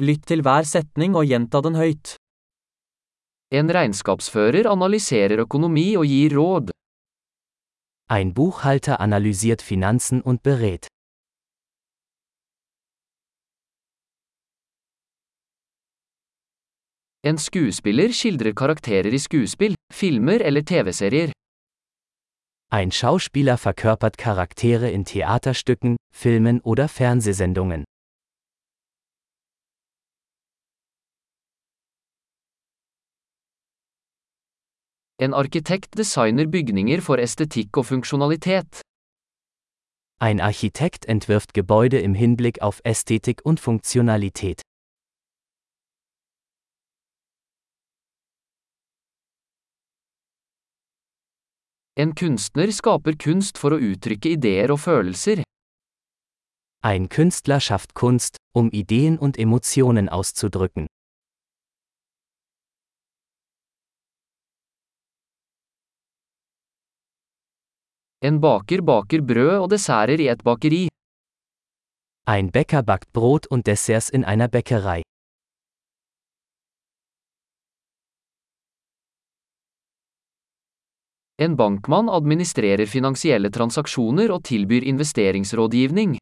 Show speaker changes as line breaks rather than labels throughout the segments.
Lytt til hver setning og gjenta den høyt.
En regnskapsfører analyserer økonomi og gir råd.
Ein Buchhalter analysiert Finanzen und berät.
En skuespiller skildrer karakterer i skuespill, filmer eller TV-serier.
Ein Schauspieler verkörpert Charaktere in Theaterstücken, Filmen oder Fernsehsendungen.
En arkitekt designer bygninger for estetikk og funksjonalitet.
Ein Architekt entwirft Gebäude im Hinblick auf Ästhetik und Funktionalität.
En kunstner skaper kunst for å uttrykke ideer og følelser.
Ein Künstler schafft Kunst, um Ideen und Emotionen auszudrücken.
En baker baker brød og desserter i et bakeri.
Ein Bäcker backt Brot und Desserts in einer Bäckerei.
En bankmann administrerer finansielle transaksjoner og tilbyr investeringsrådgivning.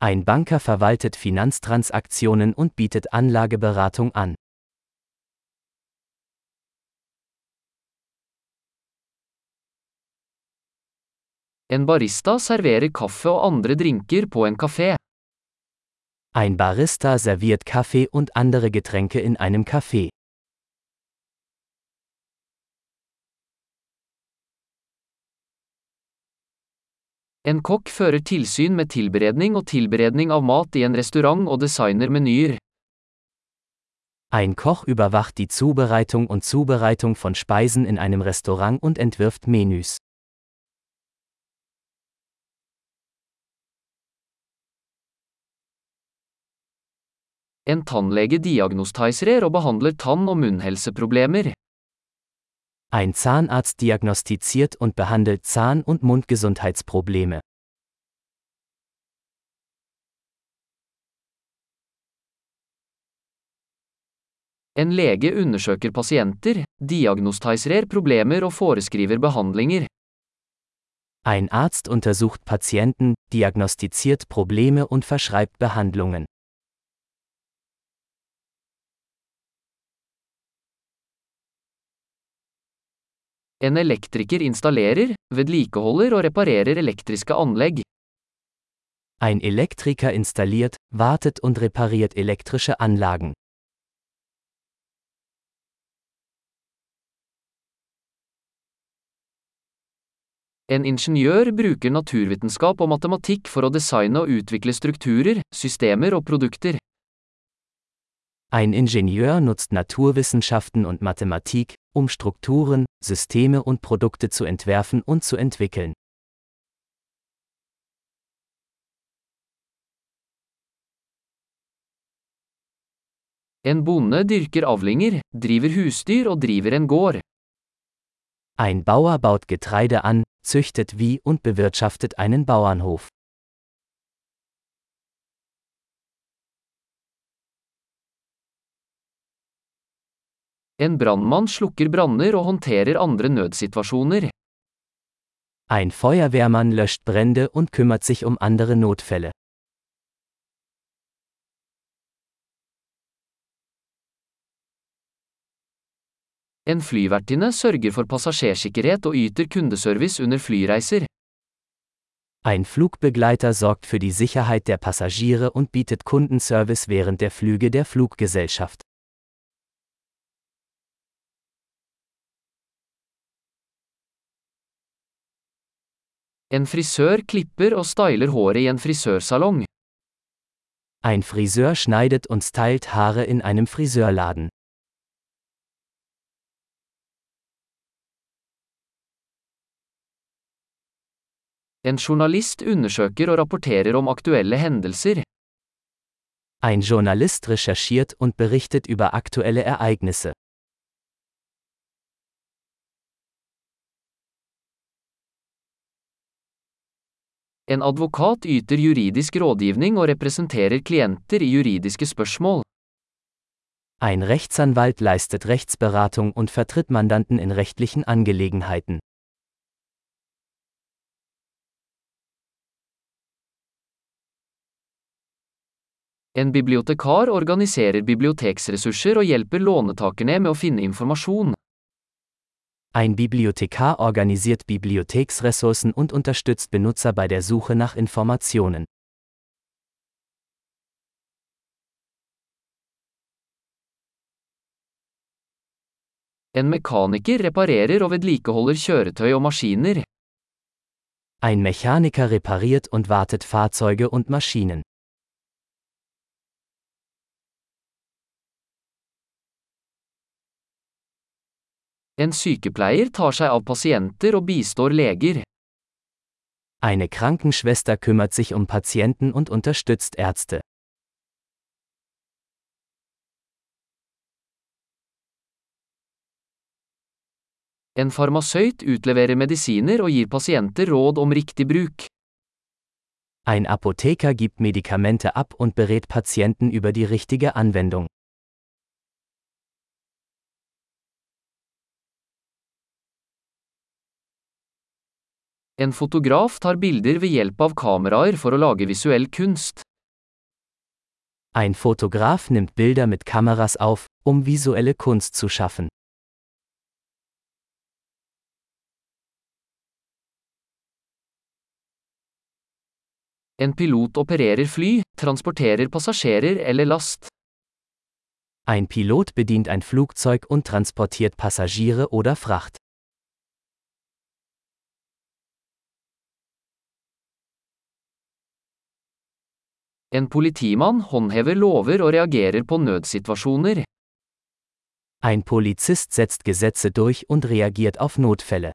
Ein Banker verwaltet Finanztransaktionen und bietet Anlageberatung an.
En barista serverer kaffe og andre drinker på en kafé.
Ein Barista serviert Kaffee und andere Getränke in einem Café.
En kokk fører tilsyn med tilberedning og tilberedning av mat i en restaurant og designer menyer.
Ein Koch überwacht die Zubereitung und Zubereitung von Speisen in einem Restaurant und entwirft Menüs.
En tannlege diagnostiserer og behandler tann- og munnhelseproblemer.
Ein Zahnarzt diagnostiziert und behandelt Zahn- und Mundgesundheitsprobleme.
En lege undersøker pasienter, diagnostiserer problemer og foreskriver behandlinger.
Ein Arzt untersucht Patienten, diagnostiziert Probleme und verschreibt Behandlungen.
En elektriker installerer, vedlikeholder og reparerer elektriske anlegg.
Ein Elektriker installiert, wartet und repariert elektrische Anlagen.
En ingeniør bruker naturvitenskap og matematikk for å designe og utvikle strukturer, systemer og produkter.
Ein Ingenieur nutzt Naturwissenschaften und Mathematik, um Strukturen, Systeme und Produkte zu entwerfen und zu entwickeln.
En bonde dyrker avlinger, driver husdyr og driver en gård.
Ein Bauer baut Getreide an, züchtet Vieh und bewirtschaftet einen Bauernhof.
En brannmann slukker branner og håndterer andre nødsituasjoner.
Ein Feuerwehrmann löscht Brände und kümmert sich um andere Notfälle.
En flyvertinne sørger for passasjersikkerhet og yter kundeservice under flyreiser.
Ein Flugbegleiter sorgt für die Sicherheit der Passagiere und bietet Kundenservice während der Flüge der Fluggesellschaft.
En frisør klipper og styler håret i en frisørsalong.
Ein Friseur schneidet und stylt Haare in einem Friseurladen.
En journalist undersøker og rapporterer om aktuelle hendelser.
Ein Journalist recherchiert und berichtet über aktuelle Ereignisse.
En advokat yter juridisk rådgivning og representerer klienter i juridiske spørsmål.
Ein Rechtsanwalt leistet Rechtsberatung und vertritt Mandanten in rechtlichen Angelegenheiten.
En bibliotekar organiserer biblioteksressurser og hjelper låntakerne med å finne informasjon.
Ein Bibliothekar organisiert Bibliotheksressourcen und unterstützt Benutzer bei der Suche nach Informationen.
En mekaniker reparerer og vedlikeholder kjøretøy og maskiner.
Ein Mechaniker repariert und wartet Fahrzeuge und Maschinen.
En sykepleier tar seg av pasienter og bistår leger.
Eine Krankenschwester kümmert sich um Patienten und unterstützt Ärzte.
En farmasøyt utleverer medisiner og gir pasienter råd om riktig bruk.
Ein Apotheker gibt Medikamente ab und berät Patienten über die richtige Anwendung.
En fotograf tar bilder ved hjelp av kameraer for å lage visuell kunst.
Ein Fotograf nimmt Bilder mit Kameras auf, um visuelle Kunst zu schaffen.
En pilot opererer fly, transporterer passasjerer eller last.
Ein Pilot bedient ein Flugzeug und transportiert Passagiere oder Fracht.
En politimann håndhever lover og reagerer på nødsituasjoner.
Ein Polizist setzt Gesetze durch und reagiert auf Notfälle.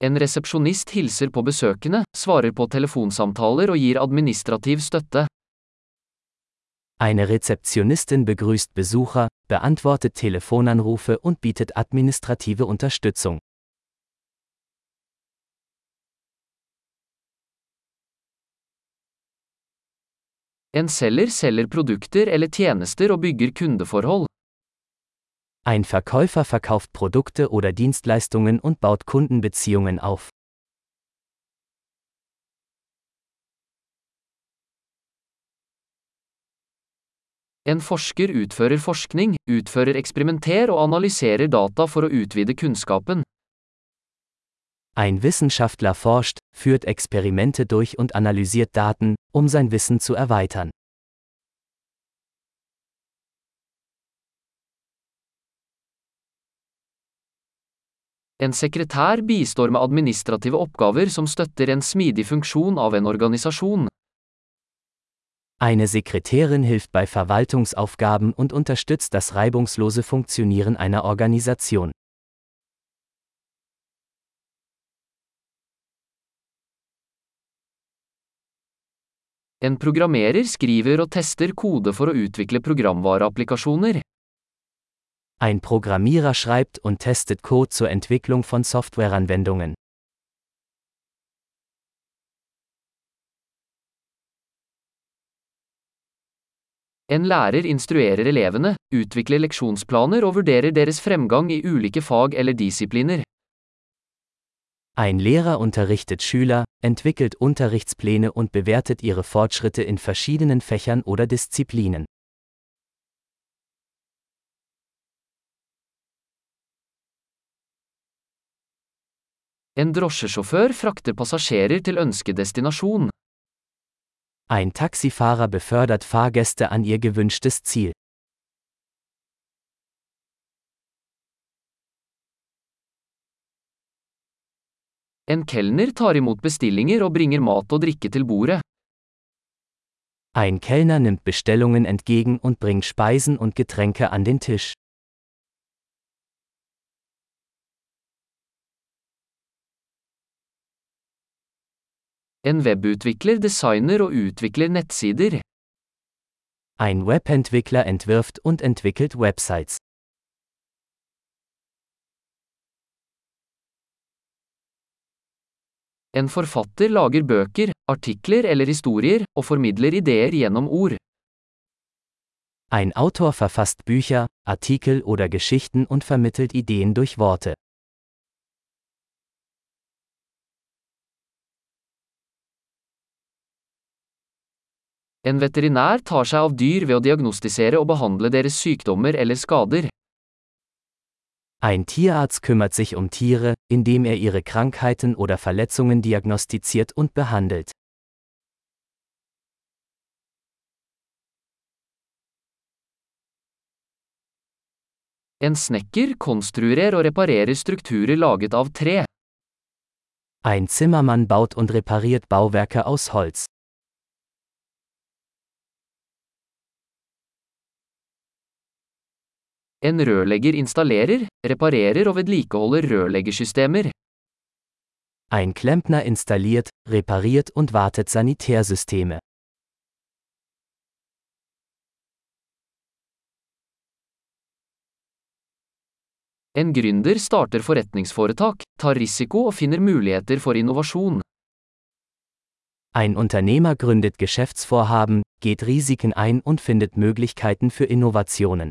En resepsjonist hilser på besøkende, svarer på telefonsamtaler og gir administrativ støtte.
Eine Rezeptionistin begrüßt Besucher, beantwortet Telefonanrufe und bietet administrative Unterstützung.
En selger selger produkter eller tjenester og bygger kundeforhold.
Ein Verkäufer verkauft Produkte oder Dienstleistungen und baut Kundenbeziehungen auf.
En forsker utfører forskning, utfører eksperimenter og analyserer data for å utvide kunnskapen.
Ein Wissenschaftler forscht, führt Experimente durch und analysiert Daten, um sein Wissen zu erweitern.
En sekretær bistår med administrative oppgaver som støtter en smidig funksjon av en organisasjon.
Eine Sekretärin hilft bei Verwaltungsaufgaben und unterstützt das reibungslose Funktionieren einer Organisation.
En programmerer skriver og tester kode for å utvikle programvareapplikasjoner.
Ein Programmierer schreibt und testet Code zur Entwicklung von Softwareanwendungen.
En lærer instruerer elevene, utvikler leksjonsplaner og vurderer deres fremgang i ulike fag eller disipliner.
Ein Lehrer unterrichtet Schüler, entwickelt Unterrichtspläne und bewertet ihre Fortschritte in verschiedenen Fächern oder Disziplinen.
En drosjesjåfør frakter passasjerer til ønskedestinasjon.
Ein Taxifahrer befördert Fahrgäste an ihr gewünschtes Ziel.
En kelner tar imot bestillinger og bringer mat og drikke til bordet.
Ein Kellner nimmt Bestellungen entgegen und bringt Speisen und Getränke an den Tisch.
En webutvikler designer og utvikler nettsider.
Ein Webentwickler entwirft und entwickelt Websites.
En forfatter lager bøker, artikler eller historier, og formidler ideer gjennom ord.
Ein Autor verfasst Bücher, Artikel oder Geschichten und vermittelt Ideen durch Worte.
En veterinær tar seg av dyr ved å diagnostisere og behandle deres sykdommer eller skader.
Ein Tierarzt kümmert sich um Tiere, indem er ihre Krankheiten oder Verletzungen diagnostiziert und behandelt.
En snekker konstruerer og reparerer strukturer laget av tre.
Ein Zimmermann baut und repariert Bauwerke aus Holz.
En rørlegger installerer, reparerer og vedlikeholder rørleggersystemer.
Ein Klempner installiert, repariert und wartet Sanitärsysteme.
En gründer starter forretningsforetak, tar risiko og finner muligheter for innovasjon.
Ein Unternehmer gründet Geschäftsvorhaben, geht Risiken ein und findet Möglichkeiten für Innovationen.